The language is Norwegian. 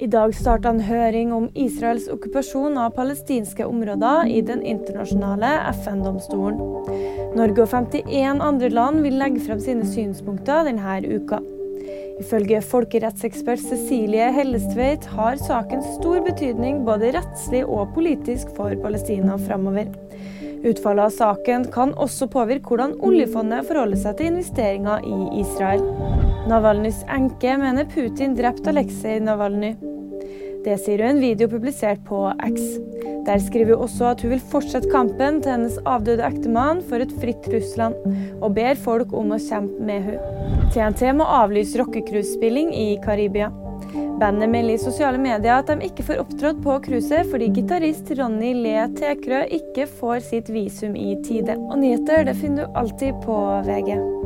I dag starta en høring om Israels okkupasjon av palestinske områder i den internasjonale FN-domstolen. Norge og 51 andre land vil legge frem sine synspunkter denne uka. Ifølge folkerettsekspert Cecilie Hellestveit har saken stor betydning både rettslig og politisk for Palestina framover. Utfallet av saken kan også påvirke hvordan oljefondet forholder seg til investeringer i Israel. Navalnyjs enke mener Putin drepte Aleksej Navalnyj. Det sier hun i en video publisert på X. Der skriver hun også at hun vil fortsette kampen til hennes avdøde ektemann for et fritt Russland, og ber folk om å kjempe med henne. TNT må avlyse rockecruisespilling i Karibia. Bandet melder i sosiale medier at de ikke får opptrådt på cruiset fordi gitarist Ronny Le Tekrø ikke får sitt visum i tide. Og nyheter det finner du alltid på VG.